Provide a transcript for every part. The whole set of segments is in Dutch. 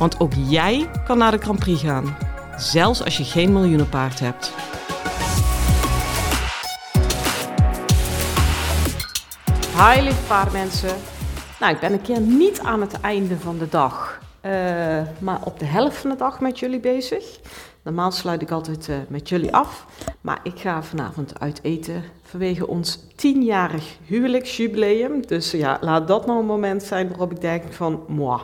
Want ook jij kan naar de Grand Prix gaan, zelfs als je geen miljoenenpaard hebt. Hi lieve paardmensen. Nou, ik ben een keer niet aan het einde van de dag, uh, maar op de helft van de dag met jullie bezig. Normaal sluit ik altijd uh, met jullie af, maar ik ga vanavond uit eten vanwege ons tienjarig huwelijksjubileum. Dus ja, laat dat nou een moment zijn waarop ik denk van, moi,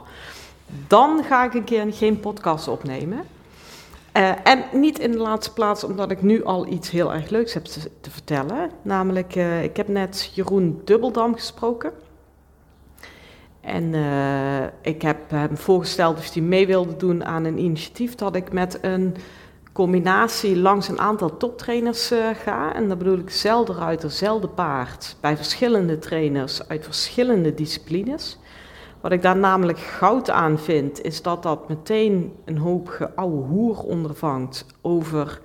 dan ga ik een keer geen podcast opnemen. Uh, en niet in de laatste plaats omdat ik nu al iets heel erg leuks heb te, te vertellen. Namelijk, uh, ik heb net Jeroen Dubbeldam gesproken. En uh, ik heb hem voorgesteld of hij mee wilde doen aan een initiatief dat ik met een combinatie langs een aantal toptrainers ga. En dan bedoel ik zelden ruiter, zelden paard. Bij verschillende trainers uit verschillende disciplines. Wat ik daar namelijk goud aan vind, is dat dat meteen een hoop geouwe hoer ondervangt over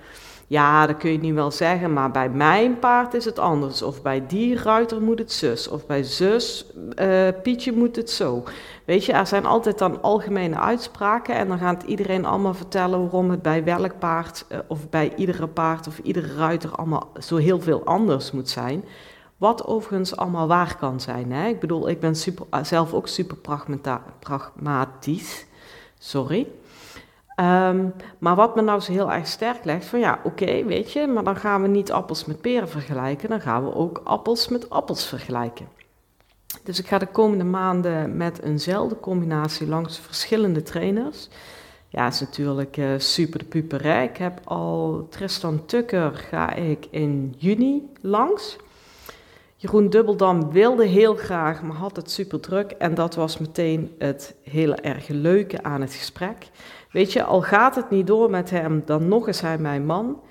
ja, dat kun je niet wel zeggen, maar bij mijn paard is het anders. Of bij die ruiter moet het zus. Of bij zus, uh, Pietje moet het zo. Weet je, er zijn altijd dan algemene uitspraken. En dan gaat iedereen allemaal vertellen waarom het bij welk paard, uh, of bij iedere paard of iedere ruiter allemaal zo heel veel anders moet zijn. Wat overigens allemaal waar kan zijn. Hè? Ik bedoel, ik ben super, zelf ook super pragmatisch. Sorry. Um, maar wat me nou zo heel erg sterk legt, van ja, oké, weet je, maar dan gaan we niet appels met peren vergelijken, dan gaan we ook appels met appels vergelijken. Dus ik ga de komende maanden met eenzelfde combinatie langs verschillende trainers. Ja, is natuurlijk uh, super de puper. Ik heb al Tristan Tukker ga ik in juni langs. Jeroen Dubbeldam wilde heel graag, maar had het super druk. En dat was meteen het hele erg leuke aan het gesprek. Weet je, al gaat het niet door met hem, dan nog is hij mijn man.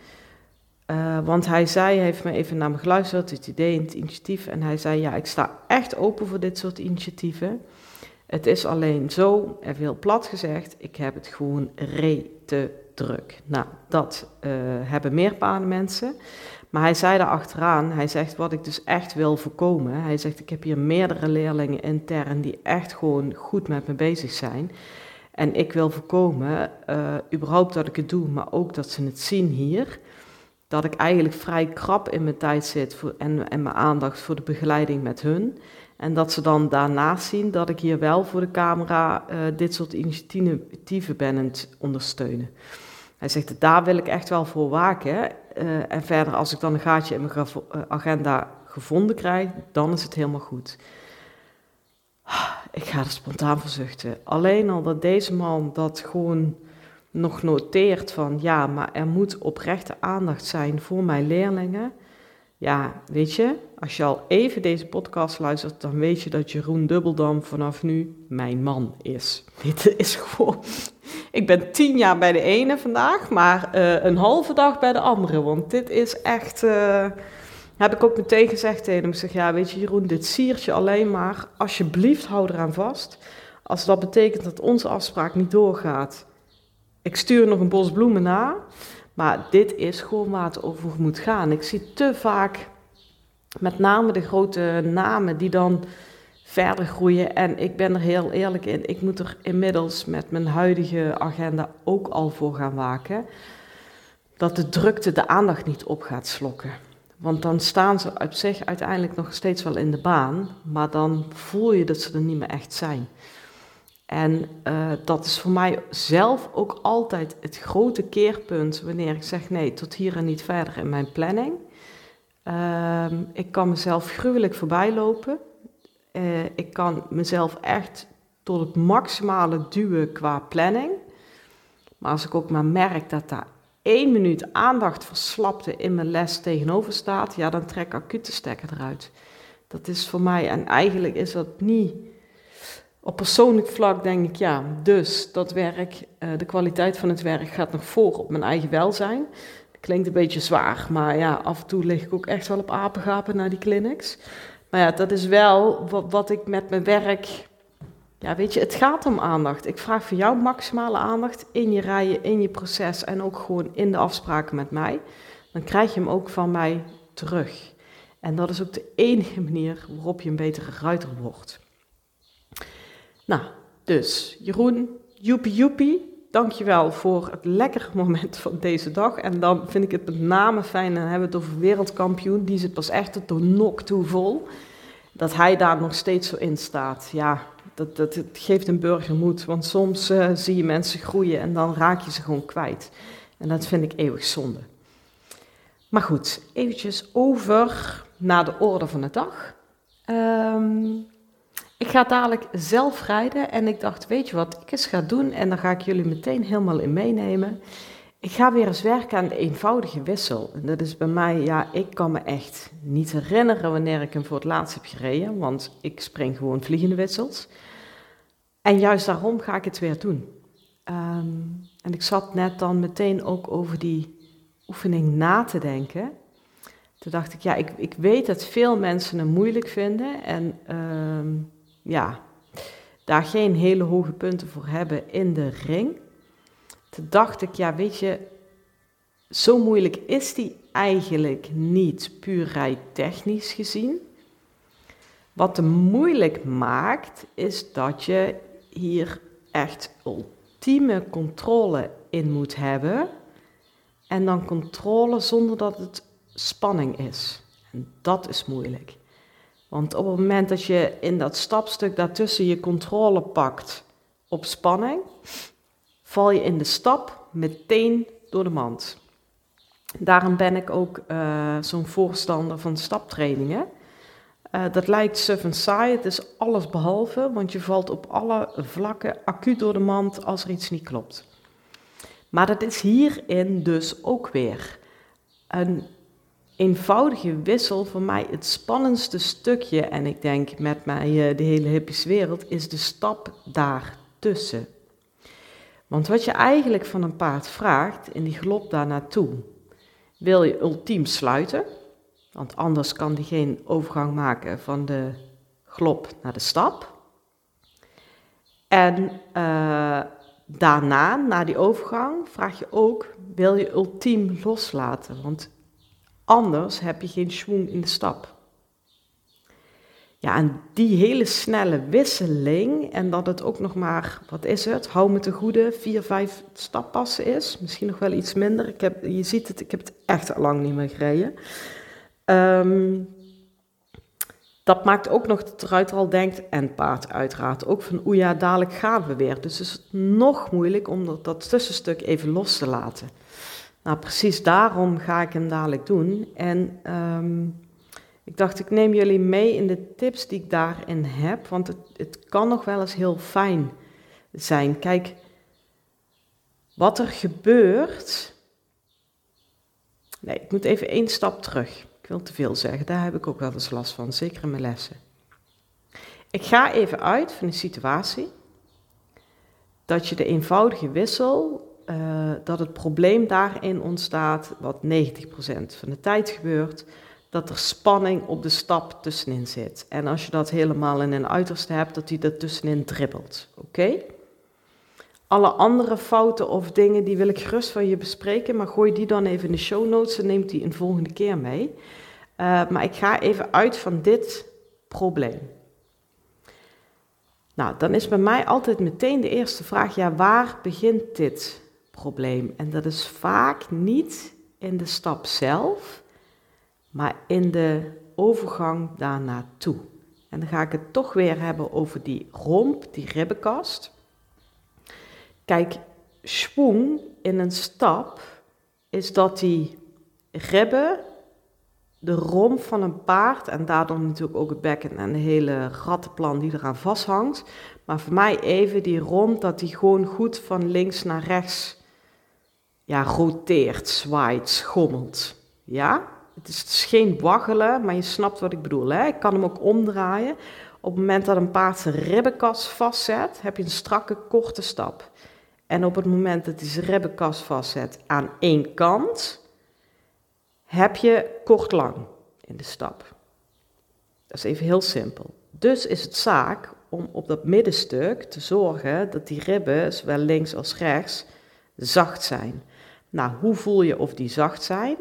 Uh, want hij zei, hij heeft me even naar me geluisterd, het idee en het initiatief. En hij zei, ja, ik sta echt open voor dit soort initiatieven. Het is alleen zo, even heel plat gezegd, ik heb het gewoon re te druk. Nou, dat uh, hebben meer mensen. Maar hij zei daar achteraan, hij zegt wat ik dus echt wil voorkomen. Hij zegt, ik heb hier meerdere leerlingen intern die echt gewoon goed met me bezig zijn. En ik wil voorkomen, uh, überhaupt dat ik het doe, maar ook dat ze het zien hier. Dat ik eigenlijk vrij krap in mijn tijd zit voor, en, en mijn aandacht voor de begeleiding met hun. En dat ze dan daarnaast zien dat ik hier wel voor de camera uh, dit soort initiatieven ben aan het ondersteunen. Hij zegt, daar wil ik echt wel voor waken. Uh, en verder, als ik dan een gaatje in mijn agenda gevonden krijg, dan is het helemaal goed. Ik ga er spontaan verzuchten. Alleen al dat deze man dat gewoon nog noteert van ja, maar er moet oprechte aandacht zijn voor mijn leerlingen. Ja, weet je, als je al even deze podcast luistert, dan weet je dat Jeroen Dubbeldam vanaf nu mijn man is. Dit is gewoon. Ik ben tien jaar bij de ene vandaag, maar uh, een halve dag bij de andere. Want dit is echt. Uh, heb ik ook meteen gezegd tegen hem. Ik zeg, ja, weet je Jeroen, dit siert je alleen maar. Alsjeblieft, hou eraan vast. Als dat betekent dat onze afspraak niet doorgaat. Ik stuur nog een bos bloemen na. Maar dit is gewoon waar het over moet gaan. Ik zie te vaak, met name de grote namen, die dan verder groeien. En ik ben er heel eerlijk in. Ik moet er inmiddels met mijn huidige agenda ook al voor gaan waken. Dat de drukte de aandacht niet op gaat slokken. Want dan staan ze op zich uiteindelijk nog steeds wel in de baan, maar dan voel je dat ze er niet meer echt zijn. En uh, dat is voor mij zelf ook altijd het grote keerpunt wanneer ik zeg nee, tot hier en niet verder in mijn planning. Uh, ik kan mezelf gruwelijk voorbij lopen. Uh, ik kan mezelf echt tot het maximale duwen qua planning. Maar als ik ook maar merk dat daar één minuut aandacht verslapte in mijn les tegenover staat, ja, dan trek ik acute stekker eruit. Dat is voor mij, en eigenlijk is dat niet Op persoonlijk vlak denk ik ja, dus dat werk, eh, de kwaliteit van het werk gaat nog voor op mijn eigen welzijn. Klinkt een beetje zwaar, maar ja, af en toe lig ik ook echt wel op apengapen naar die clinics. Maar ja, dat is wel wat, ik met mijn werk. Ja, weet je, het gaat om aandacht. Ik vraag voor jou maximale aandacht in je rijen, in je proces en ook gewoon in de afspraken met mij. Dan krijg je hem ook van mij terug. En dat is ook de enige manier waarop je een betere ruiter wordt. Nou, dus Jeroen, joepie joepie, dankjewel voor het lekkere moment van deze dag. En dan vind ik het met name fijn, en hebben we het over wereldkampioen, die zit pas echt tot de nok toe vol. Dat hij daar nog steeds zo in staat. Ja, dat, dat, het geeft een burger moed, want soms uh, zie je mensen groeien en dan raak je ze gewoon kwijt. En dat vind ik eeuwig zonde. Maar goed, eventjes over naar de orde van de dag. Um, ik ga dadelijk zelf rijden en ik dacht, weet je wat ik eens ga doen? En dan ga ik jullie meteen helemaal in meenemen. Ik ga weer eens werken aan de eenvoudige wissel. En dat is bij mij, ja, ik kan me echt niet herinneren wanneer ik hem voor het laatst heb gereden, want ik spring gewoon vliegende wissels. En juist daarom ga ik het weer doen. Um, en ik zat net dan meteen ook over die oefening na te denken. Toen dacht ik, ja, ik, ik weet dat veel mensen hem moeilijk vinden en um, ja, daar geen hele hoge punten voor hebben in de ring. Toen dacht ik, ja, weet je, zo moeilijk is die eigenlijk niet, puur technisch gezien. Wat hem moeilijk maakt, is dat je hier echt ultieme controle in moet hebben. En dan controle zonder dat het spanning is. En dat is moeilijk. Want op het moment dat je in dat stapstuk daartussen je controle pakt op spanning, val je in de stap meteen door de mand. Daarom ben ik ook uh, zo'n voorstander van staptrainingen. Uh, dat lijkt suf en saai, het is alles behalve, want je valt op alle vlakken acuut door de mand als er iets niet klopt. Maar dat is hierin dus ook weer. Een eenvoudige wissel voor mij het spannendste stukje, en ik denk met mij uh, de hele hippies wereld, is de stap daartussen. Want wat je eigenlijk van een paard vraagt in die galop daar naartoe, wil je ultiem sluiten, want anders kan die geen overgang maken van de glop naar de stap. En uh, daarna, na die overgang, vraag je ook, wil je ultiem loslaten? Want Anders heb je geen schwung in de stap. Ja, en die hele snelle wisseling en dat het ook nog maar, wat is het, hou me te goede, vier, vijf stappassen is. Misschien nog wel iets minder. Ik heb, je ziet het, ik heb het echt al lang niet meer gereden. Um, dat maakt ook nog dat de ruiter al denkt, en paard uiteraard, ook van oeh ja, dadelijk gaan we weer. Dus het is nog moeilijk om dat, dat tussenstuk even los te laten. Nou, precies daarom ga ik hem dadelijk doen. En um, ik dacht, ik neem jullie mee in de tips die ik daarin heb, want het, het kan nog wel eens heel fijn zijn. Kijk, wat er gebeurt. Nee, ik moet even één stap terug. Ik wil te veel zeggen, daar heb ik ook wel eens last van, zeker in mijn lessen. Ik ga even uit van de situatie dat je de eenvoudige wissel uh, dat het probleem daarin ontstaat, wat 90% van de tijd gebeurt, dat er spanning op de stap tussenin zit. En als je dat helemaal in een uiterste hebt, dat die er tussenin dribbelt. Oké? Alle andere fouten of dingen, die wil ik gerust van je bespreken, maar gooi die dan even in de show notes en neemt die een volgende keer mee. Uh, maar ik ga even uit van dit probleem. Nou, dan is bij mij altijd meteen de eerste vraag, ja, waar begint dit probleem. En dat is vaak niet in de stap zelf, maar in de overgang daarnaartoe. En dan ga ik het toch weer hebben over die romp, die ribbenkast. Kijk, schwung in een stap is dat die ribben de romp van een paard en daardoor natuurlijk ook het bekken en de hele rattenplan die eraan vasthangt. Maar voor mij even die romp dat die gewoon goed van links naar rechts ja, roteert, zwaait, schommelt. Ja? Het is dus geen waggelen, maar je snapt wat ik bedoel. Hè? Ik kan hem ook omdraaien. Op het moment dat een paard zijn ribbenkas vastzet, heb je een strakke, korte stap. En op het moment dat hij zijn vastzet aan één kant, heb je kort-lang in de stap. Dat is even heel simpel. Dus is het zaak om op dat middenstuk te zorgen dat die ribben, zowel links als rechts, zacht zijn. Nou, hoe voel je of die zacht zijn?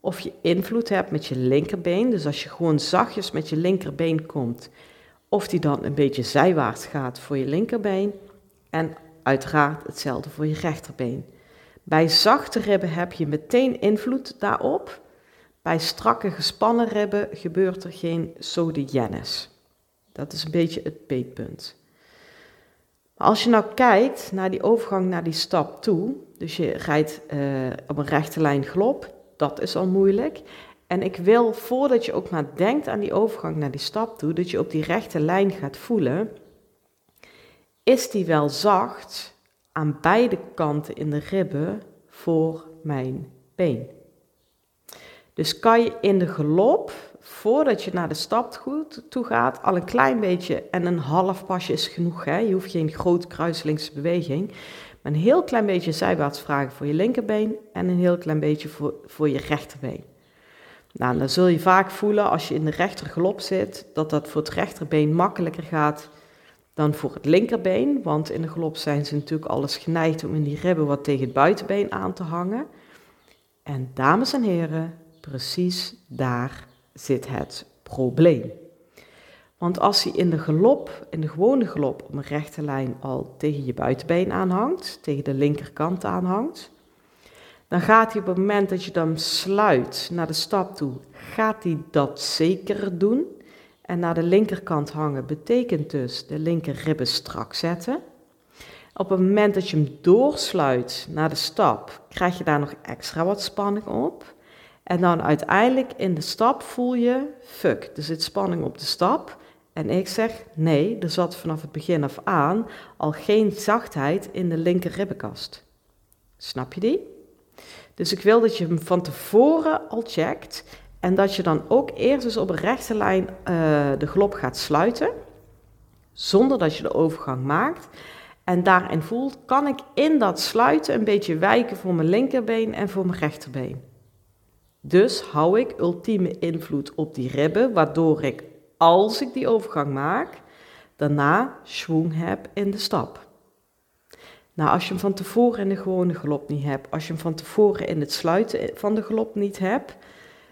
Of je invloed hebt met je linkerbeen. Dus als je gewoon zachtjes met je linkerbeen komt, of die dan een beetje zijwaarts gaat voor je linkerbeen. En uiteraard hetzelfde voor je rechterbeen. Bij zachte ribben heb je meteen invloed daarop. Bij strakke gespannen ribben gebeurt er geen sodiennis. Dat is een beetje het peetpunt. Als je nou kijkt naar die overgang naar die stap toe, dus je rijdt uh, op een rechte lijn glop, dat is al moeilijk. En ik wil, voordat je ook maar denkt aan die overgang naar die stap toe, dat je op die rechte lijn gaat voelen, is die wel zacht aan beide kanten in de ribben voor mijn been. Dus kan je in de galop, voordat je naar de stap toe gaat, al een klein beetje en een half pasje is genoeg. Hè? Je hoeft geen grote kruiselingse beweging. Maar een heel klein beetje zijwaarts vragen voor je linkerbeen en een heel klein beetje voor, voor je rechterbeen. Nou, dan zul je vaak voelen als je in de rechtergalop zit, dat dat voor het rechterbeen makkelijker gaat dan voor het linkerbeen. Want in de galop zijn ze natuurlijk alles geneigd om in die ribben wat tegen het buitenbeen aan te hangen. En dames en heren, precies daar zit het probleem. Want als hij in de galop, in de gewone galop op een rechte lijn al tegen je buitenbeen aanhangt, tegen de linkerkant aanhangt, dan gaat hij op het moment dat je hem sluit naar de stap toe, gaat hij dat zeker doen. En naar de linkerkant hangen betekent dus de linker ribben strak zetten. Op het moment dat je hem doorsluit naar de stap, krijg je daar nog extra wat spanning op. En dan uiteindelijk in de stap voel je, fuck, er zit spanning op de stap. En ik zeg, nee, er zat vanaf het begin af aan al geen zachtheid in de linker ribbenkast. Snap je die? Dus ik wil dat je hem van tevoren al checkt en dat je dan ook eerst eens op een rechte lijn uh, de glop gaat sluiten, zonder dat je de overgang maakt. En daarin voelt, kan ik in dat sluiten een beetje wijken voor mijn linkerbeen en voor mijn rechterbeen. Dus hou ik ultieme invloed op die ribben, waardoor ik, als ik die overgang maak, daarna schwung heb in de stap. Nou, als je hem van tevoren in de gewone galop niet hebt, als je hem van tevoren in het sluiten van de galop niet hebt,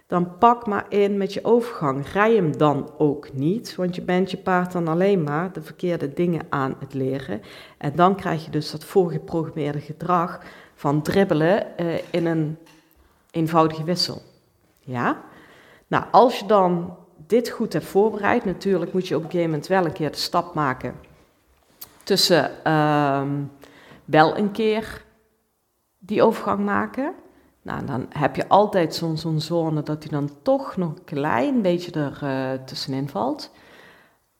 dan pak maar in met je overgang. Rij hem dan ook niet, want je bent je paard dan alleen maar de verkeerde dingen aan het leren. En dan krijg je dus dat voorgeprogrammeerde gedrag van dribbelen uh, in een eenvoudige wissel. Ja? Nou, als je dan dit goed hebt voorbereid, natuurlijk moet je op een gegeven moment wel een keer de stap maken tussen uh, wel een keer die overgang maken. Nou, dan heb je altijd zo'n zo'n zone dat hij dan toch nog een klein beetje er uh, tussenin valt.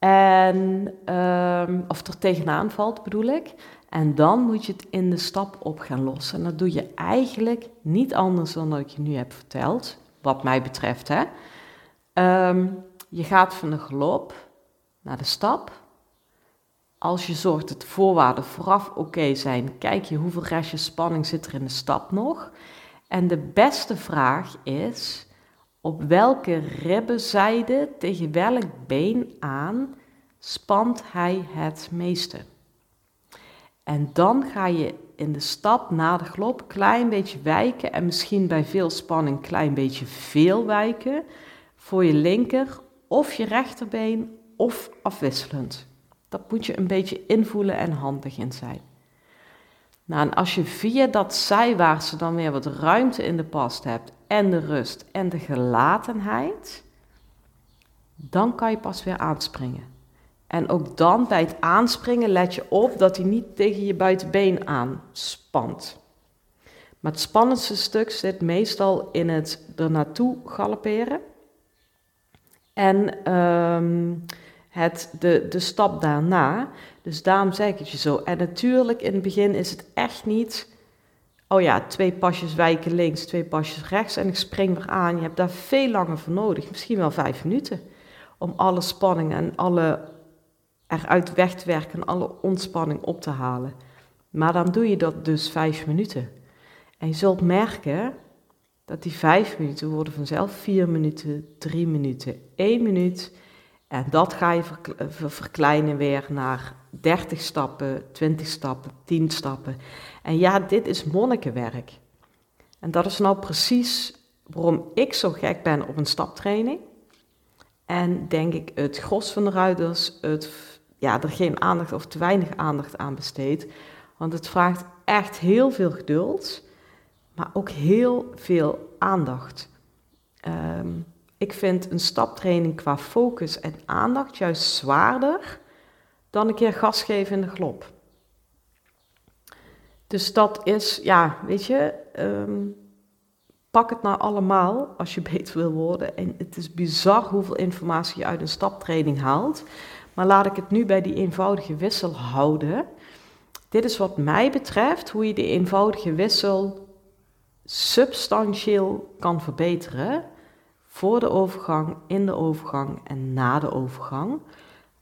En, uh, of er tegenaan valt, bedoel ik. En dan moet je het in de stap op gaan lossen. En dat doe je eigenlijk niet anders dan dat ik je nu heb verteld, wat mij betreft. Hè. Um, je gaat van de galop naar de stap. Als je zorgt dat de voorwaarden vooraf oké zijn, kijk je hoeveel restje spanning zit er in de stap nog. En de beste vraag is, op welke ribbenzijde tegen welk been aan spant hij het meeste? En dan ga je in de stap na de glop klein beetje wijken en misschien bij veel spanning klein beetje veel wijken voor je linker of je rechterbeen of afwisselend. Dat moet je een beetje invoelen en handig in zijn. Nou, en als je via dat zijwaartse dan weer wat ruimte in de past hebt en de rust en de gelatenheid, dan kan je pas weer aanspringen. En ook dan bij het aanspringen let je op dat hij niet tegen je buitenbeen aanspant. Maar het spannendste stuk zit meestal in het er naartoe galopperen. En um, het, de, de stap daarna. Dus daarom zeg ik het je zo. En natuurlijk, in het begin is het echt niet oh ja, twee pasjes wijken links, twee pasjes rechts en ik spring weer aan. Je hebt daar veel langer voor nodig, misschien wel vijf minuten, om alle spanning en alle eruit weg te werken en alle ontspanning op te halen. Maar dan doe je dat dus vijf minuten. En je zult merken dat die vijf minuten worden vanzelf vier minuten, drie minuten, één minuut. En dat ga je verkleinen weer naar 30 stappen, 20 stappen, 10 stappen. En ja, dit is monnikenwerk. En dat is nou precies waarom ik zo gek ben op een staptraining. En denk ik het gros van de ruiters het, ja, er geen aandacht of te weinig aandacht aan besteedt. Want het vraagt echt heel veel geduld, maar ook heel veel aandacht. Ehm, ik vind een staptraining qua focus en aandacht juist zwaarder dan een keer gas geven in de glop. Dus dat is, ja, weet je, ehm, pak het nou allemaal als je beter wil worden. En het is bizar hoeveel informatie je uit een staptraining haalt. Maar laat ik het nu bij die eenvoudige wissel houden. Dit is wat mij betreft hoe je die eenvoudige wissel substantieel kan verbeteren. Voor de overgang, in de overgang en na de overgang.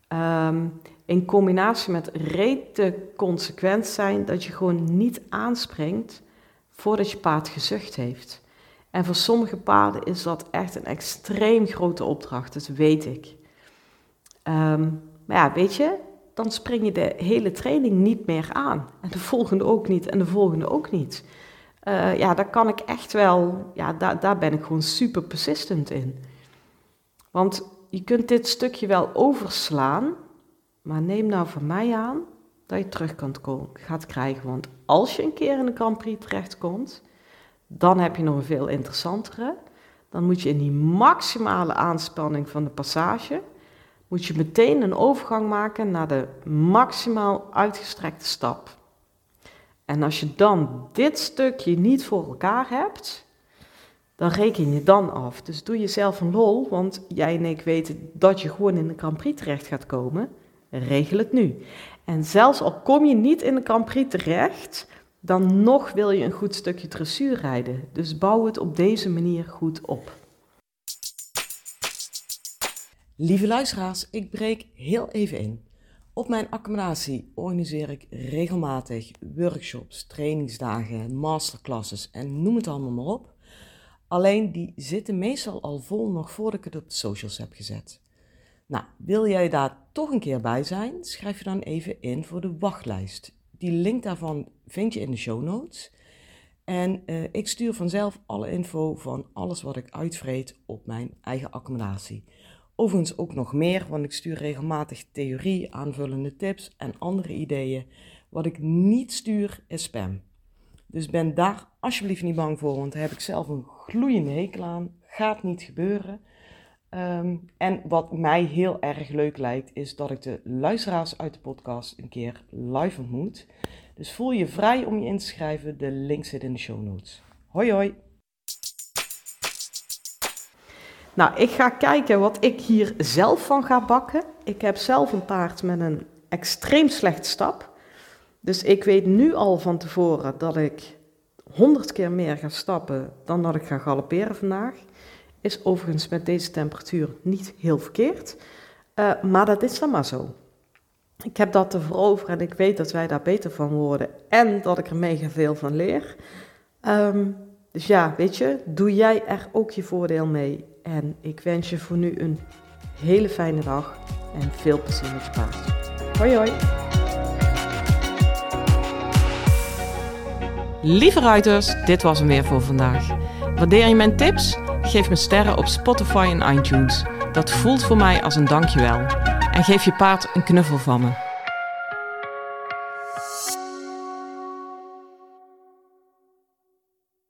Ehm, in combinatie met rete consequent zijn dat je gewoon niet aanspringt voordat je paard gezucht heeft. En voor sommige paarden is dat echt een extreem grote opdracht, dat weet ik. Ehm, maar ja, weet je, dan spring je de hele training niet meer aan. En de volgende ook niet en de volgende ook niet. Uh, ja, daar kan ik echt wel, ja, daar, daar ben ik gewoon super persistent in. Want je kunt dit stukje wel overslaan, maar neem nou van mij aan dat je terug kan gaat krijgen. Want als je een keer in de Grand Prix terechtkomt, dan heb je nog een veel interessantere. Dan moet je in die maximale aanspanning van de passage, moet je meteen een overgang maken naar de maximaal uitgestrekte stap. En als je dan dit stukje niet voor elkaar hebt, dan reken je dan af. Dus doe jezelf een lol, want jij en ik weten dat je gewoon in de Grand Prix terecht gaat komen. Regel het nu. En zelfs al kom je niet in de Grand Prix terecht, dan nog wil je een goed stukje dressuur rijden. Dus bouw het op deze manier goed op. Lieve luisteraars, ik breek heel even in. Op mijn accommodatie organiseer ik regelmatig workshops, trainingsdagen, masterclasses en noem het allemaal maar op. Alleen die zitten meestal al vol nog voordat ik het op de socials heb gezet. Nou, wil jij daar toch een keer bij zijn? Schrijf je dan even in voor de wachtlijst. Die link daarvan vind je in de show notes. En uh, ik stuur vanzelf alle info van alles wat ik uitvreet op mijn eigen accommodatie. Overigens ook nog meer, want ik stuur regelmatig theorie, aanvullende tips en andere ideeën. Wat ik niet stuur is spam. Dus ben daar alsjeblieft niet bang voor, want daar heb ik zelf een gloeiende hekel aan. Gaat niet gebeuren. Ehm, en wat mij heel erg leuk lijkt, is dat ik de luisteraars uit de podcast een keer live ontmoet. Dus voel je vrij om je in te schrijven. De link zit in de show notes. Hoi hoi! Nou, ik ga kijken wat ik hier zelf van ga bakken. Ik heb zelf een paard met een extreem slecht stap. Dus ik weet nu al van tevoren dat ik honderd keer meer ga stappen dan dat ik ga galopperen vandaag. Is overigens met deze temperatuur niet heel verkeerd. Uh, maar dat is dan maar zo. Ik heb dat te veroveren en ik weet dat wij daar beter van worden. En dat ik er mega veel van leer. Um, dus ja, weet je, doe jij er ook je voordeel mee. En ik wens je voor nu een hele fijne dag en veel plezier met je paard. Hoi hoi! Lieve ruiters, dit was hem weer voor vandaag. Waardeer je mijn tips? Geef me sterren op Spotify en iTunes. Dat voelt voor mij als een dankjewel. En geef je paard een knuffel van me.